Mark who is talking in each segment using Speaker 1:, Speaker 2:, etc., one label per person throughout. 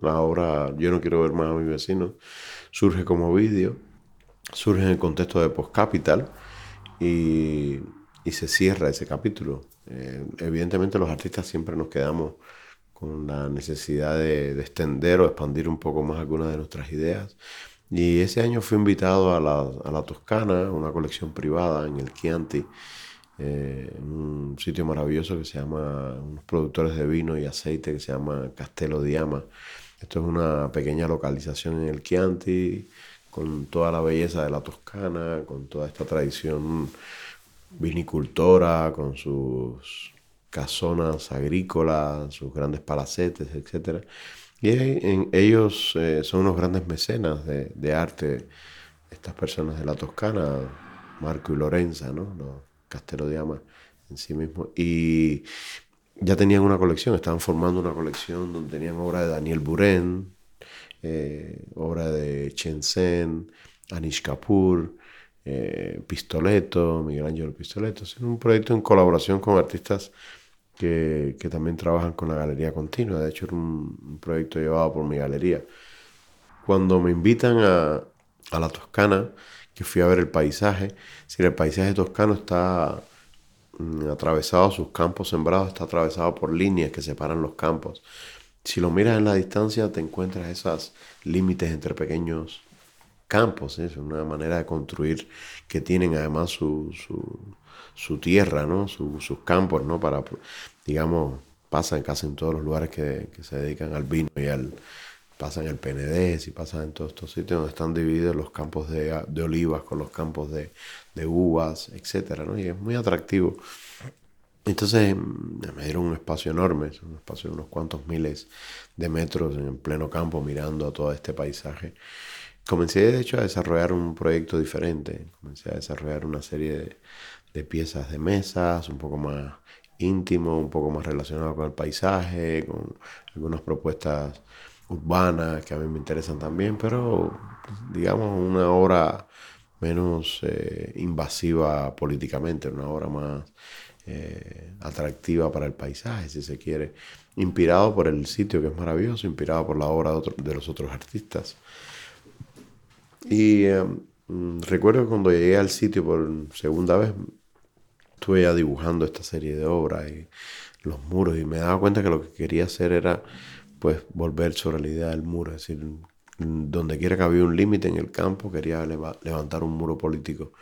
Speaker 1: La obra Yo no quiero ver más a mi vecino surge como vídeo, surge en el contexto de Post Capital y, se cierra ese capítulo. Eh, evidentemente los artistas siempre nos quedamos con la necesidad de, extender o expandir un poco más algunas de nuestras ideas. Y ese año fui invitado a la, a la Toscana, una colección privada en el Chianti, eh, un sitio maravilloso que se llama, unos productores de vino y aceite que se llama Castello Diama. Esto es una pequeña localización en el Chianti, con toda la belleza de la Toscana, con toda esta tradición vinicultora, con sus casonas agrícolas, sus grandes palacetes, etc. Y ellos eh, son unos grandes mecenas de, arte, estas personas de la Toscana, Marco y Lorenza, ¿no? Los Castelo de Ama en sí mismo. Y ya tenían una colección, estaban formando una colección donde tenían obra de Daniel Buren, eh, obra de Chen Sen, Anish Kapoor, eh, Pistoleto, Miguel Ángel Pistoleto. Es un proyecto en colaboración con artistas que, también trabajan con la galería continua. De hecho, era un, proyecto llevado por mi galería. Cuando me invitan a, la Toscana, que fui a ver el paisaje, si el paisaje toscano está atravesado, sus campos sembrados, está atravesado por líneas que separan los campos. Si lo miras en la distancia, te encuentras esos límites entre pequeños campos. Es una manera de construir que tienen además su, su, tierra, ¿no? sus campos, ¿no? Para, digamos, pasan casi en todos los lugares que, se dedican al vino y al, pasan el PND, y pasan en todos estos sitios donde están divididos los campos de, olivas con los campos de, uvas, etcétera, ¿no? Y es muy atractivo. Entonces me dieron un espacio enorme, un espacio de unos cuantos miles de metros en pleno campo mirando a todo este paisaje. Comencé de hecho a desarrollar un proyecto diferente, comencé a desarrollar una serie de, piezas de mesas, un poco más íntimo, un poco más relacionado con el paisaje, con algunas propuestas urbanas que a mí me interesan también, pero digamos una obra menos eh, invasiva políticamente, una obra más eh, atractiva para el paisaje, si se quiere, inspirado por el sitio que es maravilloso, inspirado por la obra de, los otros artistas. Y eh, mm, recuerdo cuando llegué al sitio por segunda vez, estuve ya dibujando esta serie de obras y los muros y me daba cuenta que lo que quería hacer era pues volver sobre la idea del muro, es decir, donde quiera que había un límite en el campo, quería levantar un muro político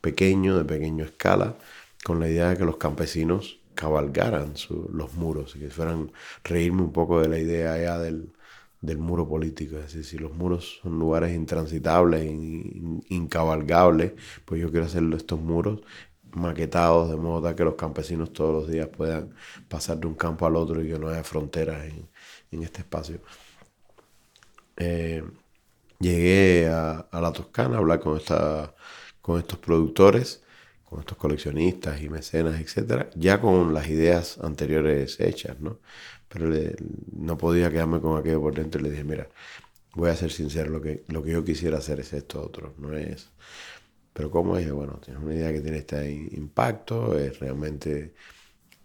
Speaker 1: pequeño, de pequeña escala, con la idea de que los campesinos cabalgaran los muros y que fueran reírme un poco de la idea ya del, muro político. Es decir, si los muros son lugares intransitables, incabalgables, pues yo quiero hacer estos muros maquetados de modo que los campesinos todos los días puedan pasar de un campo al otro y que no haya fronteras en, este espacio. Eh, llegué a, la Toscana a hablar con, esta, con estos productores con estos coleccionistas y mecenas, etcétera, ya con las ideas anteriores hechas, ¿no? Pero no podía quedarme con aquello por dentro y le dije, mira, voy a ser sincero, lo que, lo que yo quisiera hacer es esto otro, no es... Pero como dije, bueno, tienes una idea que tiene este impacto, es realmente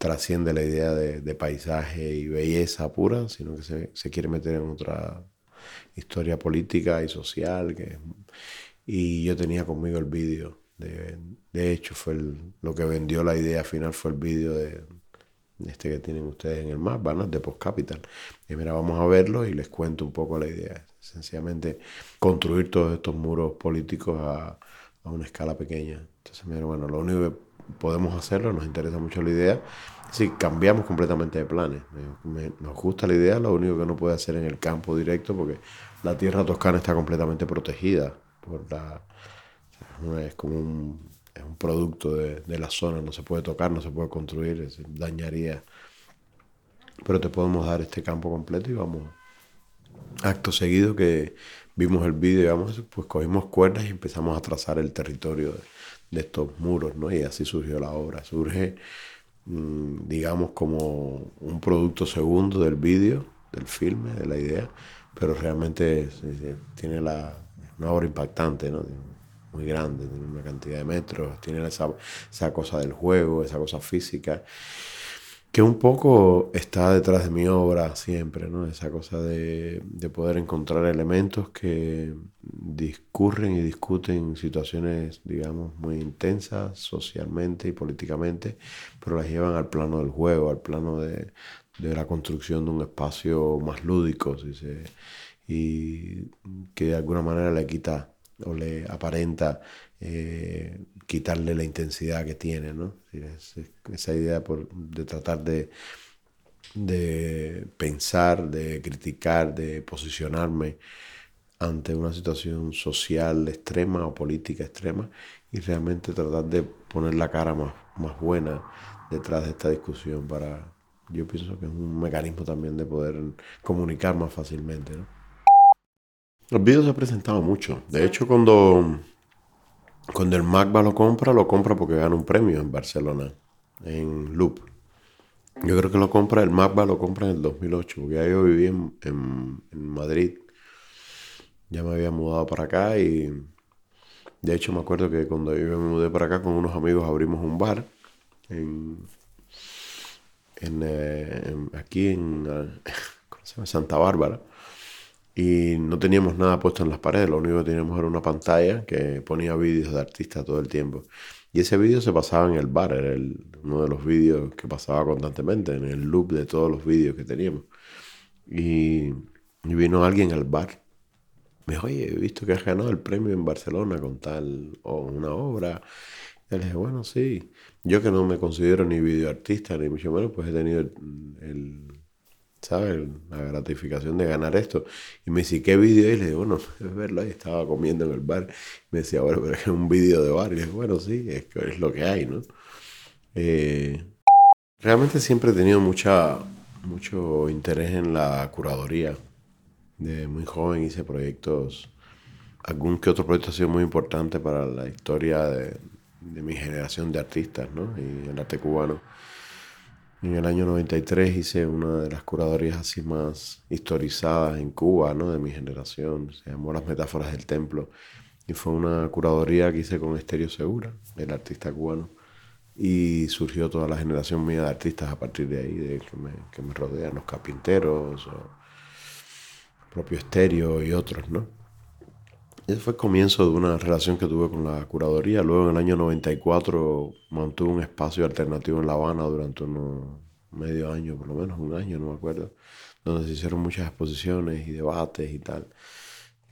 Speaker 1: trasciende la idea de, paisaje y belleza pura, sino que se, se, quiere meter en otra historia política y social. Que, y yo tenía conmigo el vídeo de, hecho, fue lo que vendió la idea final fue el vídeo de, este que tienen ustedes en el mapa, ¿no? de Post Capital. Y mira, vamos a verlo y les cuento un poco la idea. Sencillamente construir todos estos muros políticos a, una escala pequeña. Entonces, mira, bueno, lo único que podemos hacerlo, nos interesa mucho la idea. Si cambiamos completamente de planes. nos gusta la idea, lo único que no puede hacer en el campo directo porque la tierra toscana está completamente protegida por la es como un, es un producto de, de, la zona, no se puede tocar, no se puede construir, dañaría. Pero te podemos dar este campo completo y vamos. Acto seguido que vimos el vídeo, digamos, pues cogimos cuerdas y empezamos a trazar el territorio de, estos muros, ¿no? Y así surgió la obra. Surge, mm, digamos, como un producto segundo del vídeo, del filme, de la idea, pero realmente tiene la, una obra impactante, ¿no? muy grande, tiene una cantidad de metros, tiene esa, esa cosa del juego, esa cosa física. Que un poco está detrás de mi obra siempre, ¿no? Esa cosa de, poder encontrar elementos que discurren y discuten situaciones, digamos, muy intensas socialmente y políticamente, pero las llevan al plano del juego, al plano de, la construcción de un espacio más lúdico, y que de alguna manera le quita o le aparenta eh, quitarle la intensidad que tiene, ¿no? esa idea de tratar de, de pensar, de criticar, de posicionarme ante una situación social extrema o política extrema y realmente tratar de poner la cara más, más buena detrás de esta discusión para, yo pienso que es un mecanismo también de poder comunicar más fácilmente. ¿no? Los vídeos se han presentado mucho. De hecho, cuando cuando el Magba lo compra, lo compra porque gana un premio en Barcelona, en Loop. Yo creo que lo compra, el Magba lo compra en el 2008, porque ya yo viví en, Madrid. Ya me había mudado para acá y de hecho me acuerdo que cuando yo me mudé para acá con unos amigos abrimos un bar en, eh, aquí en Santa Bárbara y no teníamos nada puesto en las paredes, lo único que teníamos era una pantalla que ponía vídeos de artistas todo el tiempo. Y ese vídeo se pasaba en el bar, era uno de los vídeos que pasaba constantemente, en el loop de todos los vídeos que teníamos. Y, vino alguien al bar, me dijo, oye, he visto que has ganado el premio en Barcelona con tal o una obra. Y le dije, bueno, sí. Yo que no me considero ni videoartista, ni mucho menos, pues he tenido el ¿sabes? La gratificación de ganar esto. Y me dice, ¿qué vídeo? Y le digo, bueno, es verlo, ahí estaba comiendo en el bar. Me decía, bueno, pero es un vídeo de bar. Y le dije, bueno, sí, es, es lo que hay, ¿no? Eh, realmente siempre he tenido mucha, mucho interés en la curaduría. De muy joven hice proyectos, algún que otro proyecto ha sido muy importante para la historia de, de mi generación de artistas, ¿no? Y el arte cubano. En el año 93 hice una de las curadorías así más historizadas en Cuba, ¿no? De mi generación. Se llamó Las Metáforas del Templo. Y fue una curadoría que hice con Estéreo Segura, el artista cubano. Y surgió toda la generación mía de artistas a partir de ahí, de que me, que me rodean, los carpinteros, o propio Estéreo y otros, ¿no? Ese fue el comienzo de una relación que tuve con la curaduría. Luego en el año 94 mantuve un espacio alternativo en La Habana durante unos medio año, por lo menos un año, no me acuerdo, donde se hicieron muchas exposiciones y debates y tal.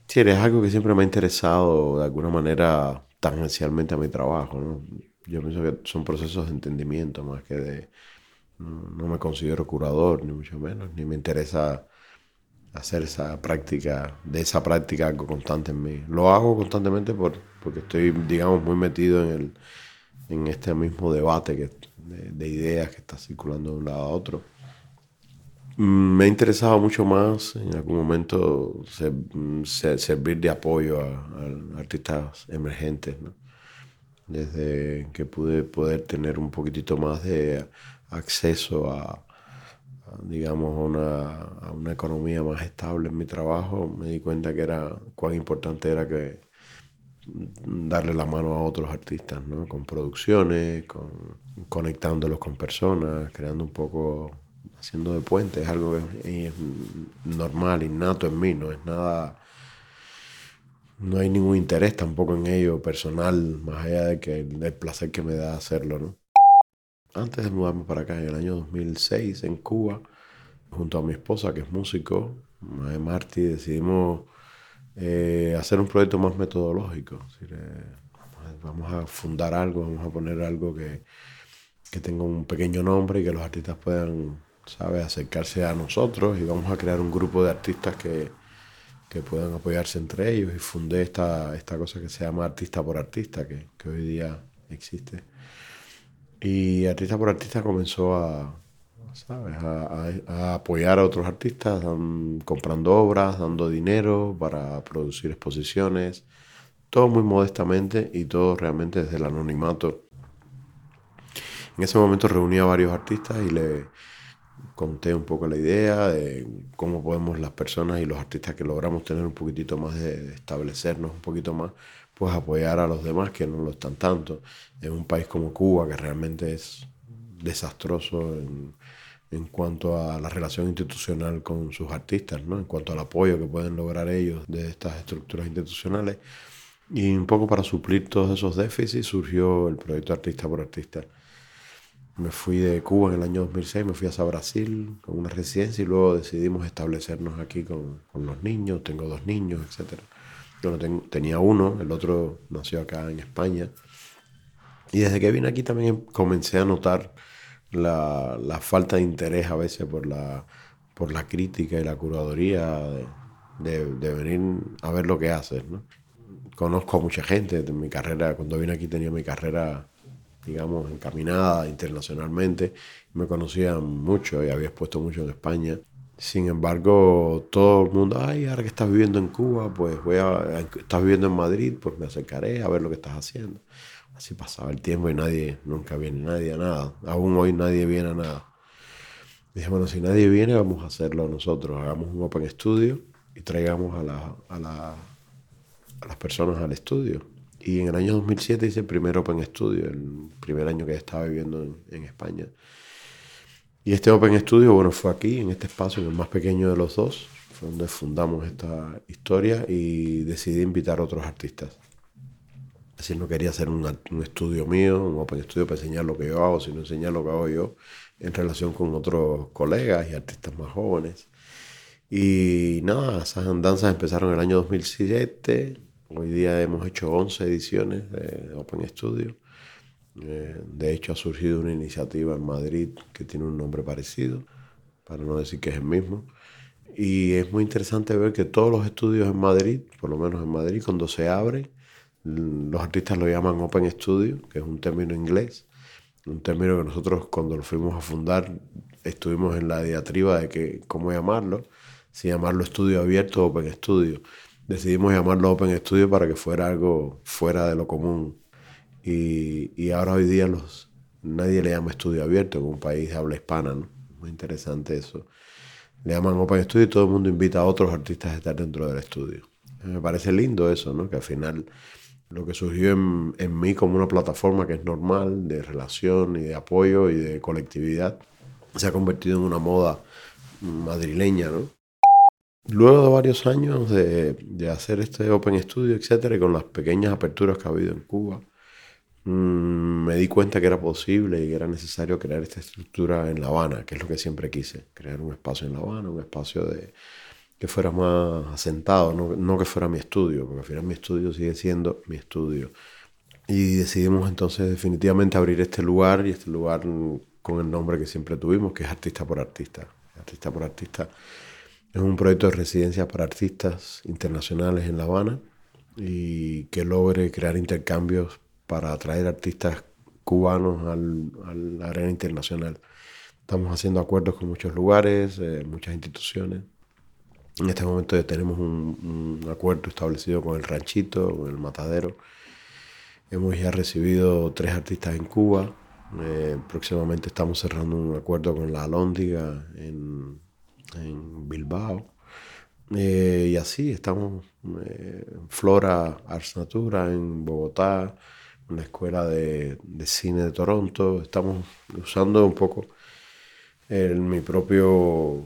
Speaker 1: Sí, es algo que siempre me ha interesado de alguna manera tangencialmente a mi trabajo. ¿no? Yo pienso que son procesos de entendimiento más que de... no me considero curador, ni mucho menos, ni me interesa hacer esa práctica, de esa práctica algo constante en mí. Lo hago constantemente por, porque estoy, digamos, muy metido en, el, en este mismo debate que, de, ideas que está circulando de un lado a otro. Mm, me ha interesado mucho más en algún momento servir de apoyo a, artistas emergentes, desde que pude poder tener un poquitito más de acceso a, digamos, a una, economía más estable en mi trabajo, me di cuenta que era cuán importante era que darle la mano a otros artistas, ¿no? Con producciones, con, conectándolos con personas, creando un poco, haciendo de puente, es algo que es normal, innato en mí, no es nada, no hay ningún interés tampoco en ello personal, más allá de que el placer que me da hacerlo, ¿no? Antes de mudarme para acá, en el año 2006, en Cuba, junto a mi esposa, que es músico, Marty, decidimos eh, hacer un proyecto más metodológico. Vamos a fundar algo, vamos a poner algo que, que tenga un pequeño nombre y que los artistas puedan, ¿sabes?, acercarse a nosotros y vamos a crear un grupo de artistas que, que puedan apoyarse entre ellos y fundé esta, esta cosa que se llama Artista por Artista, que, que hoy día existe. Y artista por artista comenzó a, ¿sabes? A, apoyar a otros artistas, comprando obras, dando dinero para producir exposiciones, todo muy modestamente y todo realmente desde el anonimato. En ese momento reuní a varios artistas y le conté un poco la idea de cómo podemos las personas y los artistas que logramos tener un poquitito más de establecernos un poquito más, pues apoyar a los demás que no lo están tanto. En un país como Cuba, que realmente es desastroso en, en cuanto a la relación institucional con sus artistas, ¿no? en cuanto al apoyo que pueden lograr ellos de estas estructuras institucionales. Y un poco para suplir todos esos déficits surgió el proyecto Artista por Artista. Me fui de Cuba en el año 2006, me fui a Brasil con una residencia y luego decidimos establecernos aquí con, con los niños. Tengo dos niños, etc. Yo tenía uno, el otro nació acá en España. Y desde que vine aquí también comencé a notar la, la, falta de interés a veces por la, por la crítica y la curaduría de, de, venir a ver lo que haces. ¿no? Conozco a mucha gente, de mi carrera, cuando vine aquí tenía mi carrera, digamos, encaminada internacionalmente, me conocían mucho y había expuesto mucho en España. Sin embargo, todo el mundo, ay, ahora que estás viviendo en Cuba, pues voy a, estás viviendo en Madrid, pues me acercaré a ver lo que estás haciendo. Así pasaba el tiempo y nadie, nunca viene nadie a nada. Aún hoy nadie viene a nada. Dije, bueno, si nadie viene, vamos a hacerlo nosotros. Hagamos un Open Studio y traigamos a, la, a, la, a las personas al estudio. Y en el año 2007 hice el primer Open Studio, el primer año que estaba viviendo en, en España. Y este Open Studio, bueno, fue aquí, en este espacio, en el más pequeño de los dos, fue donde fundamos esta historia y decidí invitar a otros artistas. Así no quería hacer un, estudio mío, un open studio para enseñar lo que yo hago, sino enseñar lo que hago yo en relación con otros colegas y artistas más jóvenes. Y nada, esas andanzas empezaron en el año 2007. Hoy día hemos hecho 11 ediciones de Open Studio. Eh, de hecho, ha surgido una iniciativa en Madrid que tiene un nombre parecido, para no decir que es el mismo. Y es muy interesante ver que todos los estudios en Madrid, por lo menos en Madrid, cuando se abren, los artistas lo llaman Open Studio, que es un término inglés, un término que nosotros cuando lo fuimos a fundar estuvimos en la diatriba de que cómo llamarlo, si llamarlo estudio abierto o Open Studio. Decidimos llamarlo Open Studio para que fuera algo fuera de lo común. Y, y ahora hoy día los, nadie le llama estudio abierto en un país de habla hispana, ¿no? Muy interesante eso. Le llaman Open Studio y todo el mundo invita a otros artistas a estar dentro del estudio. Me parece lindo eso, ¿no? Que al final lo que surgió en, en, mí como una plataforma que es normal de relación y de apoyo y de colectividad, se ha convertido en una moda madrileña, ¿no? Luego de varios años de, de hacer este Open Studio, etcétera, y con las pequeñas aperturas que ha habido en Cuba, mmm, me di cuenta que era posible y que era necesario crear esta estructura en La Habana, que es lo que siempre quise, crear un espacio en La Habana, un espacio de, que fuera más asentado, no, no, que fuera mi estudio, porque al final mi estudio sigue siendo mi estudio. Y decidimos entonces definitivamente abrir este lugar y este lugar con el nombre que siempre tuvimos, que es Artista por Artista. Artista por Artista es un proyecto de residencia para artistas internacionales en La Habana y que logre crear intercambios para atraer artistas cubanos al, a la arena internacional. Estamos haciendo acuerdos con muchos lugares, eh, muchas instituciones en este momento ya tenemos un, un, acuerdo establecido con el ranchito, con el matadero. Hemos ya recibido tres artistas en Cuba. Eh, próximamente estamos cerrando un acuerdo con la Alhóndiga en, en Bilbao. Eh, y así estamos eh, Flora Arts Natura en Bogotá, en la Escuela de, de Cine de Toronto. Estamos usando un poco el, mi propio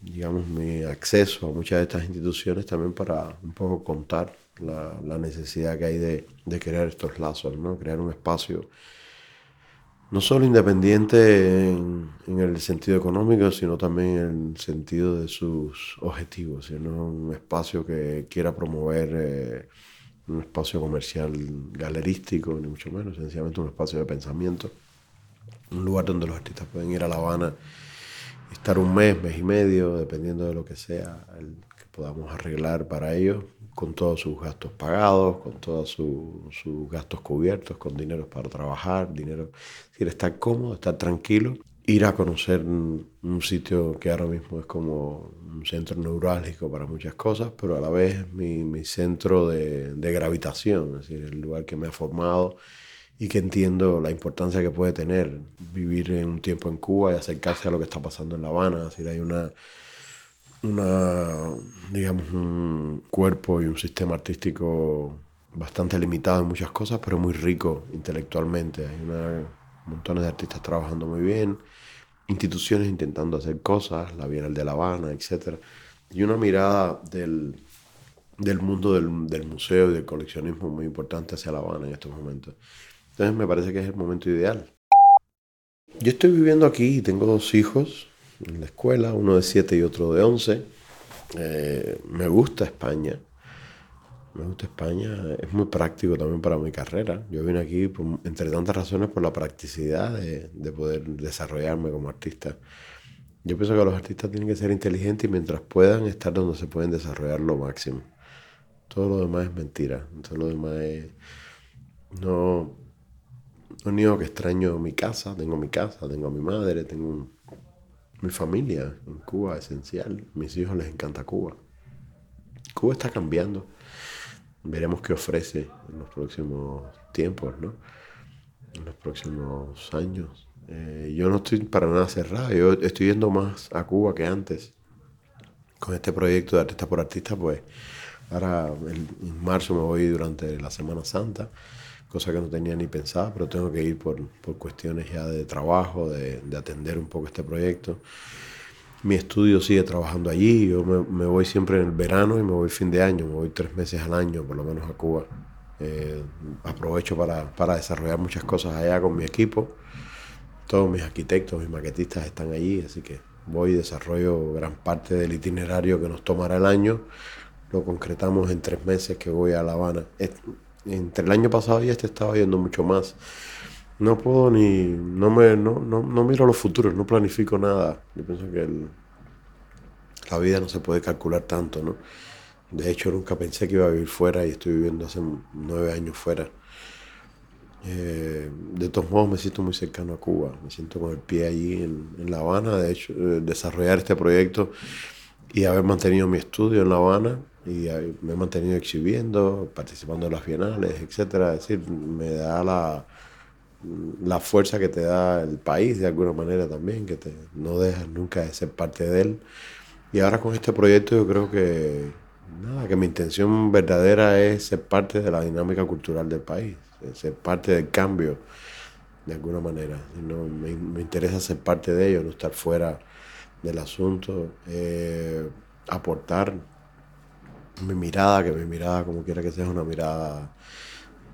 Speaker 1: digamos, mi acceso a muchas de estas instituciones también para un poco contar la, la necesidad que hay de, de, crear estos lazos, ¿no? crear un espacio no solo independiente en, en, el sentido económico, sino también en el sentido de sus objetivos, sino un espacio que quiera promover eh, un espacio comercial galerístico, ni mucho menos, sencillamente un espacio de pensamiento, un lugar donde los artistas pueden ir a La Habana estar un mes, mes y medio, dependiendo de lo que sea que podamos arreglar para ellos, con todos sus gastos pagados, con todos su, sus gastos cubiertos, con dinero para trabajar, dinero, es decir, estar cómodo, estar tranquilo, ir a conocer un, sitio que ahora mismo es como un centro neurálgico para muchas cosas, pero a la vez mi, mi centro de, de gravitación, es decir, el lugar que me ha formado y que entiendo la importancia que puede tener vivir en un tiempo en Cuba y acercarse a lo que está pasando en La Habana. Es decir, hay una, una, digamos, un cuerpo y un sistema artístico bastante limitado en muchas cosas, pero muy rico intelectualmente. Hay una, montones de artistas trabajando muy bien instituciones intentando hacer cosas, la Bienal de La Habana, etc. Y una mirada del, del mundo del, del, museo y del coleccionismo muy importante hacia La Habana en estos momentos. Entonces me parece que es el momento ideal. Yo estoy viviendo aquí y tengo dos hijos en la escuela, uno de 7 y otro de 11. Eh, me gusta España. Me gusta España. Es muy práctico también para mi carrera. Yo vine aquí, entre tantas razones, por la practicidad de, de poder desarrollarme como artista. Yo pienso que los artistas tienen que ser inteligentes y mientras puedan estar donde se pueden desarrollar lo máximo. Todo lo demás es mentira. Todo lo demás es... No, no niego que extraño mi casa. Tengo mi casa, tengo a mi madre, tengo mi familia en Cuba, esencial. Mis hijos les encanta Cuba. Cuba está cambiando. Veremos qué ofrece en los próximos tiempos, ¿no? En los próximos años. Eh, yo no estoy para nada cerrado. Yo estoy yendo más a Cuba que antes. Con este proyecto de Artista por Artista, pues ahora en marzo me voy durante la Semana Santa cosa que no tenía ni pensado, pero tengo que ir por, por cuestiones ya de trabajo, de, de, atender un poco este proyecto. Mi estudio sigue trabajando allí, yo me, voy siempre en el verano y me voy fin de año, me voy tres meses al año por lo menos a Cuba. Eh, aprovecho para, para desarrollar muchas cosas allá con mi equipo. Todos mis arquitectos, mis maquetistas están allí, así que voy y desarrollo gran parte del itinerario que nos tomará el año. Lo concretamos en tres meses que voy a La Habana entre el año pasado y este estaba yendo mucho más. No puedo ni, no me, no, no, no miro los futuros, no planifico nada. Yo pienso que el, la vida no se puede calcular tanto, ¿no? De hecho, nunca pensé que iba a vivir fuera y estoy viviendo hace nueve años fuera. Eh, de todos modos, me siento muy cercano a Cuba. Me siento con el pie allí en, La Habana. De hecho, eh, desarrollar este proyecto y haber mantenido mi estudio en La Habana y me he mantenido exhibiendo, participando en las bienales, etcétera. Es decir, me da la, la fuerza que te da el país de alguna manera también, que te, no dejas nunca de ser parte de él. Y ahora con este proyecto yo creo que, nada, que mi intención verdadera es ser parte de la dinámica cultural del país, ser parte del cambio de alguna manera. No, me, me interesa ser parte de ello, no estar fuera del asunto, eh, aportar mi mirada, que mi mirada, como quiera que sea, es una mirada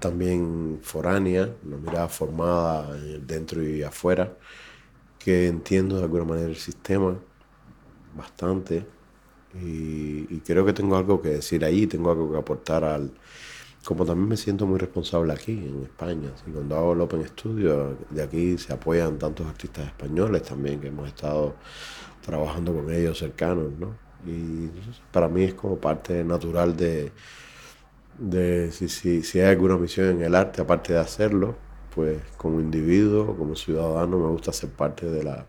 Speaker 1: también foránea, una mirada formada dentro y afuera, que entiendo de alguna manera el sistema bastante y, creo que tengo algo que decir ahí, tengo algo que aportar al... Como también me siento muy responsable aquí, en España. cuando hago el Open Studio, de aquí se apoyan tantos artistas españoles también, que hemos estado trabajando con ellos cercanos, ¿no? Y para mí es como parte natural de, de si, si, si, hay alguna misión en el arte, aparte de hacerlo, pues como individuo, como ciudadano, me gusta ser parte de, la,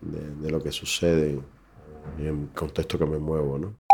Speaker 1: de, de lo que sucede en el contexto que me muevo, ¿no?